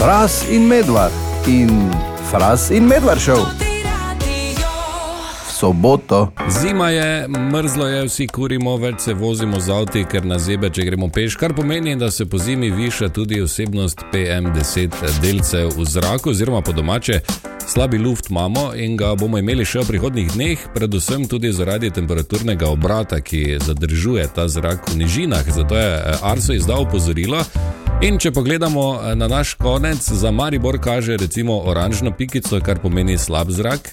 Fras in medvard in Fras in medvard šel. V soboto. Zima je, mrzlo je, vsi kurimo, več se vozimo z avti, ker nas zebe, če gremo peš, kar pomeni, da se po zimi viša tudi vsebnost PM10 delcev v zraku, oziroma po domače. Slabi luft imamo in ga bomo imeli še v prihodnih dneh, predvsem tudi zaradi temperaturnega obrata, ki zadržuje ta zrak v nižinah. Zato je eh, Arso izdal opozorilo. In če pogledamo eh, na naš konec, za Maribor kaže recimo oranžno pikico, kar pomeni slab zrak.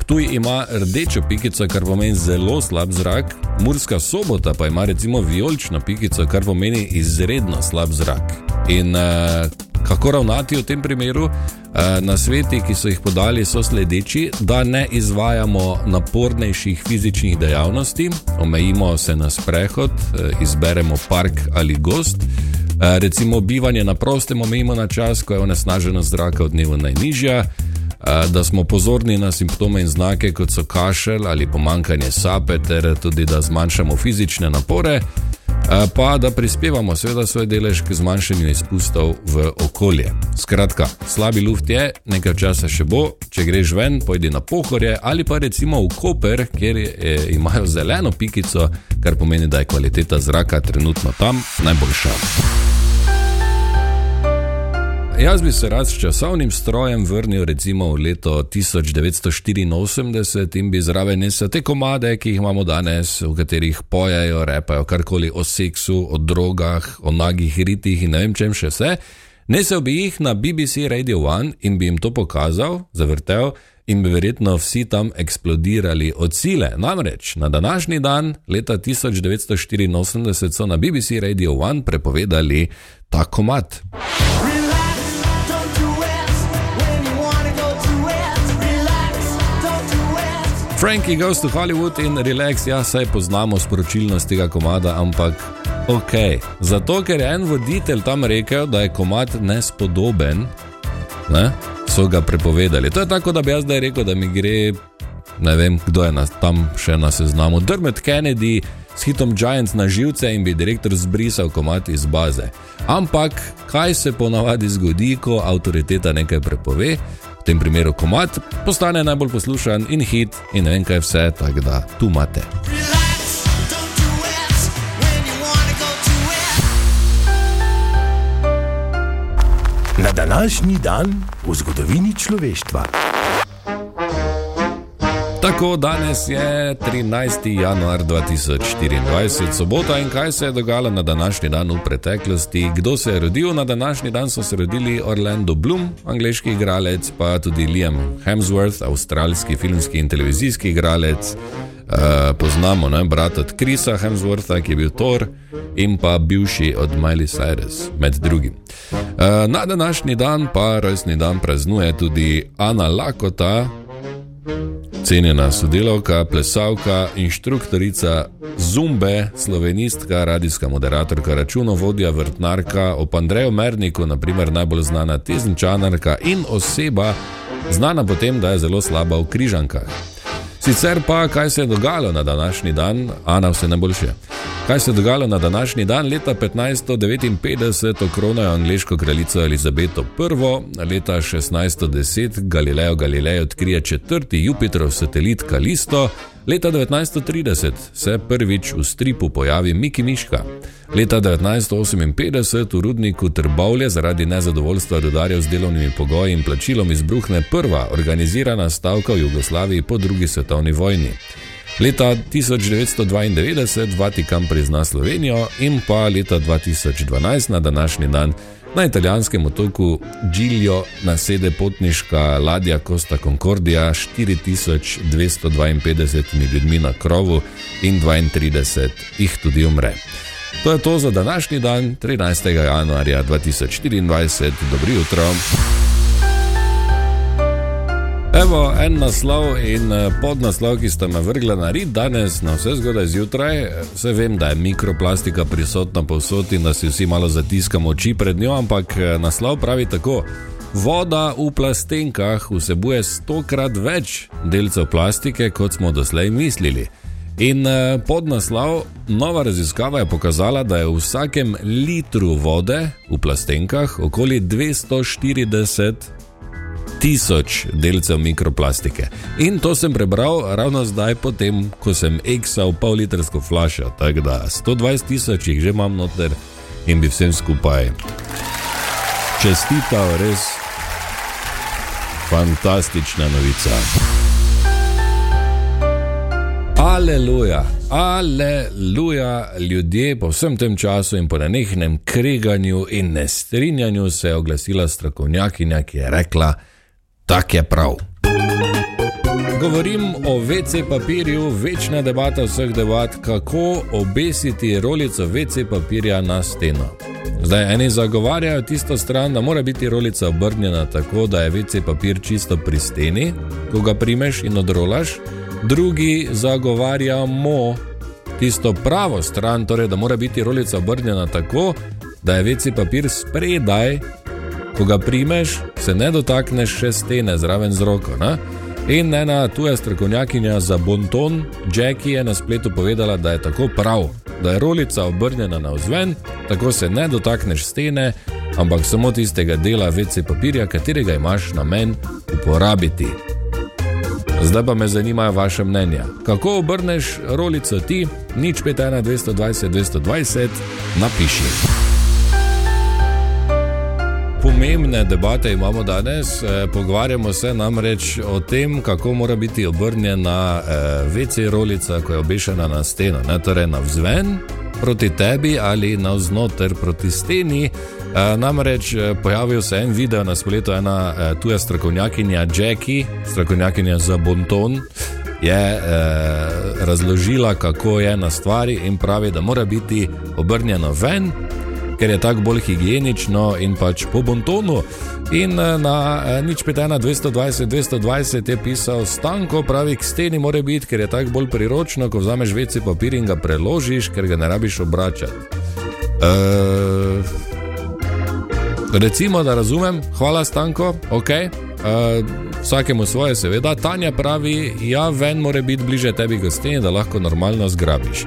Ptuj ima rdečo pikico, kar pomeni zelo slab zrak, Murska sobota pa ima recimo vijolično pikico, kar pomeni izredno slab zrak. In uh, kako ravnati v tem primeru? Uh, na sveti, ki so jih podali, so sledeči, da ne izvajamo napornejših fizičnih dejavnosti, omejimo se na sprehod, izberemo park ali gost. Recimo, bivanje na prostem omejimo na čas, ko je onesnaženost zraka v dnevu najnižja, da smo pozorni na simptome in znake, kot so kašelj ali pomankanje sape, ter tudi da zmanjšamo fizične napore, pa da prispevamo seveda svoj delež k zmanjšanju izpustov v okolje. Skratka, slabi luft je, nekaj časa še bo, če greš ven, pojdi na pohorje ali pa recimo v Koper, kjer je, imajo zeleno pikico, kar pomeni, da je kvaliteta zraka trenutno tam najboljša. Jaz bi se rad s časovnim strojem vrnil recimo v leto 1984 in bi zraven nesel te komade, ki jih imamo danes, v katerih pojejo, repajo karkoli o seksu, o drogah, o nagih ritih in ne vem čem še vse. Nesel bi jih na BBC Radio 1 in bi jim to pokazal, zavrtel in bi verjetno vsi tam eksplodirali od sile. Namreč na današnji dan, leta 1984, so na BBC Radio 1 prepovedali ta komad. Frankie goes to Hollywood in relax, ja, saj poznamo sporočilnost tega komada, ampak ok. Zato, ker je en voditelj tam rekel, da je komad nespodoben, ne, so ga prepovedali. To je tako, da bi jaz zdaj rekel, da mi gre, ne vem, kdo je nas, tam še na seznamu. Dermot Kennedy s hitom Giants na živce in bi direktor zbrisal komad iz baze. Ampak kaj se ponavadi zgodi, ko avtoriteta nekaj prepove? Tem primeru komat postane najbolj poslušan in hit in ne vem kaj vse, tako da tu imate. Na današnji dan v zgodovini človeštva. Tako danes je 13. januar 2024, sobota in kaj se je dogajalo na današnji dan v preteklosti. Kdo se je rodil na današnji dan, so se rodili Orlando Bloom, angliški igralec, pa tudi Liam Hemsworth, avstralski filmski in televizijski igralec. Uh, poznamo ne, brata od Krisa Hemswortha, ki je bil Thor, in pa bivši od Miley Cyrus, med drugim. Uh, na današnji dan pa rojstni dan praznuje tudi Ana Lakota, cenjena sodelavka, plesalka, inštruktorica Zumbe, slovenistka, radijska moderatorka, računovodja, vrtnarka, ob Andreju Merniku, naprimer najbolj znana teznčanarka in oseba, znana po tem, da je zelo slaba v križankah. Sicer pa, kaj se je dogajalo na današnji dan, Ana vse najboljše. Kaj se je dogajalo na današnji dan, leta 1559, okronajo angliško kraljico Elizabeto I, leta 1610 Galileo Galilei odkrije četrti Jupiterov satelit Kalisto, leta 1930 se prvič v stripu pojavi Miki Miška. Leta 1958 v rudniku Trbovlje zaradi nezadovoljstva rudarjev z delovnimi pogoji in plačilom izbruhne prva organizirana stavka v Jugoslaviji po drugi svetovni vojni. Leta 1992 Vatikan prizna Slovenijo in pa leta 2012 na današnji dan na italijanskem otoku Giglio nasede potniška ladja Costa Concordia s 4252 ljudmi na krovu in 32 jih tudi umre. To je to za današnji dan, 13. januarja 2024. Dobro jutro. Evo en naslov in eh, podnaslov, ki sta me vrgla na rit danes, na vse zgodaj zjutraj. Vse vem, da je mikroplastika prisotna povsod in da si vsi malo zatiskamo oči pred njo, ampak eh, naslov pravi tako: Voda v plastenkah vsebuje stokrat več delcev plastike, kot smo doslej mislili. In eh, podnaslov, nova raziskava je pokazala, da je v vsakem litru vode v plastenkah okoli 240 tisoč delcev mikroplastike. In to sem prebral ravno zdaj, potem, ko sem eksal pol litrsko flašo. Tako da 120 tisoč jih že imam noter in bi vsem skupaj čestital, res fantastična novica. Aleluja, aleluja, ljudje po vsem tem času in po nenehnem kreganju in nestrinjanju se je oglasila strokovnjakinja, ki je rekla: Tak je prav. Govorim o WC papirju, večna debata vseh debat, kako obesiti rolico WC papirja na steno. Zdaj, eni zagovarjajo tisto stran, da mora biti rolica obrnjena tako, da je WC papir čisto pri steni, ko ga primeš in odrolaš, drugi zagovarjamo tisto pravo stran, torej da mora biti rolica obrnjena tako, da je WC papir spredaj, ko ga primeš, se ne dotakneš še stene zraven z roko. Ne? In ena tuja strokovnjakinja za bonton, Jackie, je na spletu povedala, da je tako prav, da je rolica obrnjena na vzven, tako se ne dotakneš stene, ampak samo tistega dela WC papirja, katerega imaš namen uporabiti. Zdaj pa me zanimajo vaše mnenja. Kako obrneš rolico ti, nič 5, 1, 220, 220, napiši. Pomembne debate imamo danes, eh, pogovarjamo se namreč o tem, kako mora biti obrnjena eh, WC rolica, ko je obešena na steno, ne torej na vzven proti tebi ali na vznoter proti steni. Eh, namreč pojavil se en video na spletu, ena tuja strokovnjakinja Jackie, strokovnjakinja za bonton. Je eh, razložila, kako je na stvari, in pravi, da mora biti obrnjeno ven, ker je tako bolj higienično in pač po bontonu. In eh, na eh, nič 5, 220, 220 je pisal, stanko pravi, k steni mora biti, ker je tako bolj priročno, ko vzameš veci papir in ga preložiš, ker ga ne rabiš obračati. Uh, recimo, da razumem, hvala stanko, ok. Uh, vsakemu svoje, seveda. Tanja pravi, ja, ven mora biti bliže tebi, kot steni, da lahko normalno zgrabiš.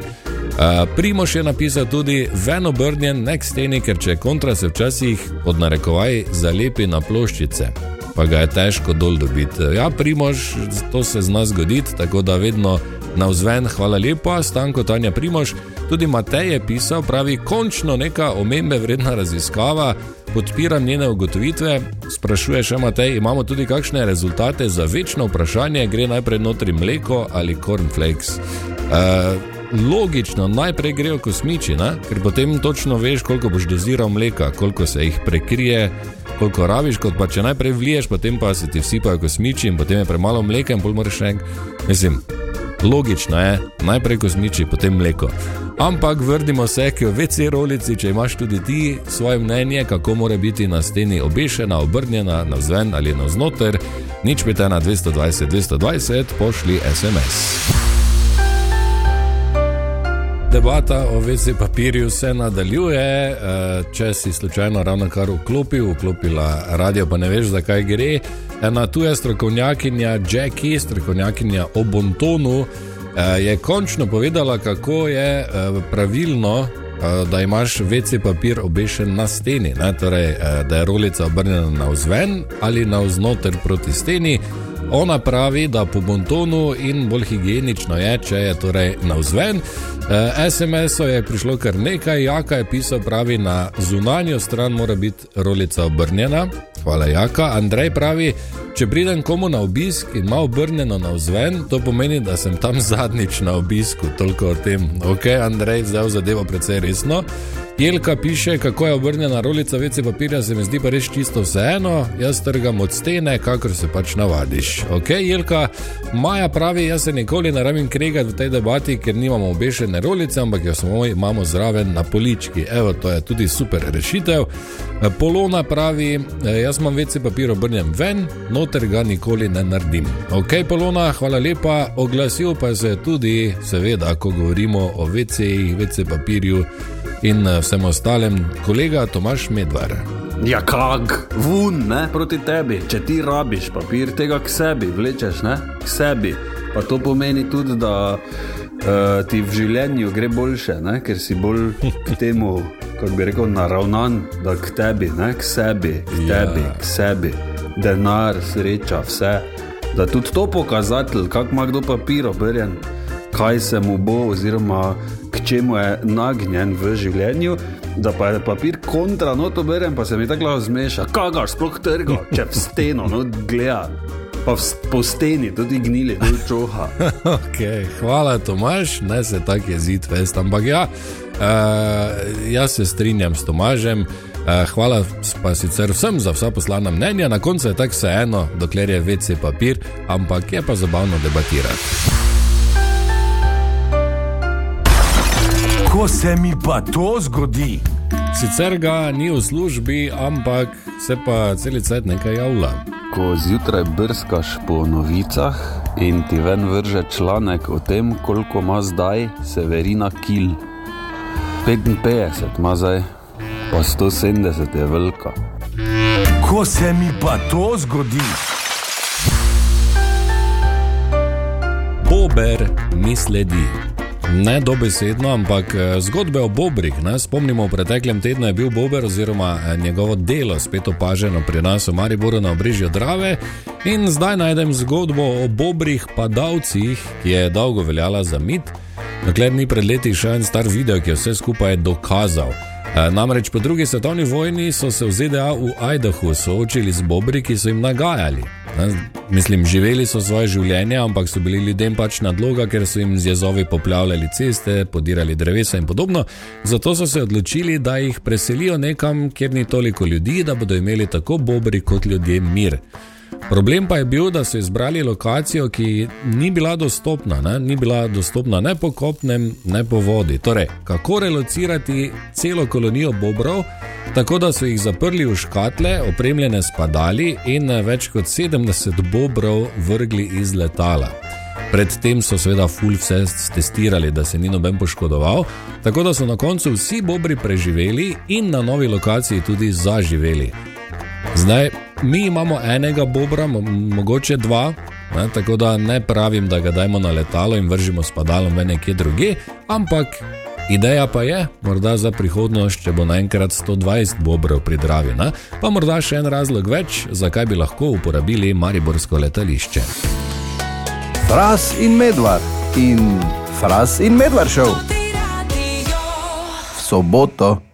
Primoš je napisal tudi, ven obrnjen, nek steni, ker če kontra se včasih pod narekovaj zalepi na ploščice, pa ga je težko dol dobiti. Ja, Primoš, to se zna zgoditi, tako da vedno na vzven, hvala lepa, stanko Tanja Primoš. Tudi Matej je pisal, pravi, končno neka omembe vredna raziskava, podpiram njene ugotovitve. Sprašuje še Matej, imamo tudi kakšne rezultate za večno vprašanje, gre najprej notri mleko ali cornflakes. Uh, logično, najprej grejo kosmiči, ne? ker potem točno veš, koliko boš doziral mleka, koliko se jih prekrije, koliko rabiš, kot pa če najprej vliješ, potem pa se ti vsipajo kosmiči in potem je premalo mleka in pol moraš še enkrat. Mislim, logično je, najprej kosmiči, potem mleko. Ampak vrnimo se k večji rolici, če imaš tudi ti svoje mnenje, kako mora biti na steni obešena, obrnjena na zven ali na znoter, nič peta na 220, 220, pošli SMS. Debata o vezi papirju se nadaljuje. Eh, če si slučajno ravno kar vklopil, vklopila radio, pa ne veš, zakaj gre. Ena tuja strokovnjakinja Jackie, strokovnjakinja o Bontonu, eh, je končno povedala, kako je eh, pravilno, da imaš veci papir obešen na steni, ne? torej da je rolica obrnjena na vzven ali na vznoter proti steni. Ona pravi, da po bontonu in bolj higienično je, če je torej na vzven. E, SMS-o je prišlo kar nekaj, Jaka je pisal, pravi, na zunanjo stran mora biti rolica obrnjena. Hvala, Jaka. Andrej pravi, če pridem komu na obisk in ima obrnjeno na vzven, to pomeni, da sem tam zadnjič na obisku. Toliko o tem. Ok, Andrej, zdaj zadevo precej resno. Jelka piše, kako je obrnjena rolica vece papirja, se mi zdi pa res čisto vseeno, jaz trgam od stene, kakor se pač navadiš. Ok, Jelka, Maja pravi, jaz se nikoli ne rabim kregati v tej debati, ker nimamo obešene rolice, ampak jo samo imamo zraven na polički. Evo, to je tudi super rešitev. Polona pravi, jaz imam vece papir obrnjen ven, noter ga nikoli ne naredim. Ok, Polona, hvala lepa, oglasil pa se tudi, seveda, ko govorimo o vecejih, vece papirju in eh, vsem ostalem, kolega Tomaš Medvar. Ja, kak, vun, ne proti tebi. Če ti rabiš papir, tega k sebi vlečeš, ne k sebi. Pa to pomeni tudi, da uh, ti v življenju gre boljše, ne? ker si bolj k temu, kako bi rekel, naravnan, da k tebi, ne? k sebi, k Ja. tebi, k sebi, denar, sreča, vse. Da tudi to pokazatelj, kako ima kdo papir obrjen, kaj se mu bo, oziroma k čemu je nagnjen v življenju. Da pa je papir kontra noto berem, pa se mi tako lahko zmeša, kaj ga sploh trga, če v steno, no gleda. Pa v, po steni tudi gnili, tudi čoha. Okay, hvala, Tomaš, ne se tako jezit, vest. Ampak ja, uh, jaz se strinjam s Tomažem. Uh, hvala pa sicer vsem za vsa poslana mnenja, na koncu je tako vseeno, dokler je vece papir, ampak je pa zabavno debatirati. Ko se mi pa to zgodi, Sicer ga ni v službi, ampak se pa celice nekaj javlja. Ko zjutraj brskaš po novicah in ti ven vrže članek o tem, koliko ima zdaj Severina Kil. 55 ima zdaj, pa 170 je velika. ko se mi pa to zgodi, Bober mi sledi. Ne dobesedno, ampak eh, zgodbe o Bobrih. Ne? Spomnimo, v preteklem tednu je bil Bober oziroma eh, njegovo delo spet opaženo pri nas v Mariboru na obrežju Drave. In zdaj najdem zgodbo o Bobrih padalcih, ki je dolgo veljala za mit. Dokler ni pred leti šel en star video, ki je vse skupaj dokazal. E, Namreč po drugi svetovni vojni so se v ZDA v Idahu soočili z bobri, ki so jim nagajali. Ne, Mislim, živeli so svoje življenje, ampak so bili ljudem pač nadloga, ker so jim z jezovi poplavljali ceste, podirali drevesa in podobno. Zato so se odločili, da jih preselijo nekam, kjer ni toliko ljudi, da bodo imeli tako bobri kot ljudje mir. Problem pa je bil, da so izbrali lokacijo, ki ni bila dostopna, ne? ni bila dostopna ne po kopnem, ne po vodi. Torej, kako relocirati celo kolonijo bobrov, tako da so jih zaprli v škatle, opremljene s padali in eh, več kot 70 bobrov vrgli iz letala. Predtem so seveda full vse testirali, da se ni noben poškodoval, tako da so na koncu vsi bobri preživeli in na novi lokaciji tudi zaživeli. Zdaj, mi imamo enega bobra, mo mogoče dva, ne, tako da ne pravim, da ga dajmo na letalo in vržimo s padalom v nekje druge, ampak ideja pa je, morda za prihodnost, če bo naenkrat 120 bobrov pri Dravi, ne, pa morda še en razlog več, zakaj bi lahko uporabili Mariborsko letališče. Fras in medvard in Fras in medvard šel v soboto.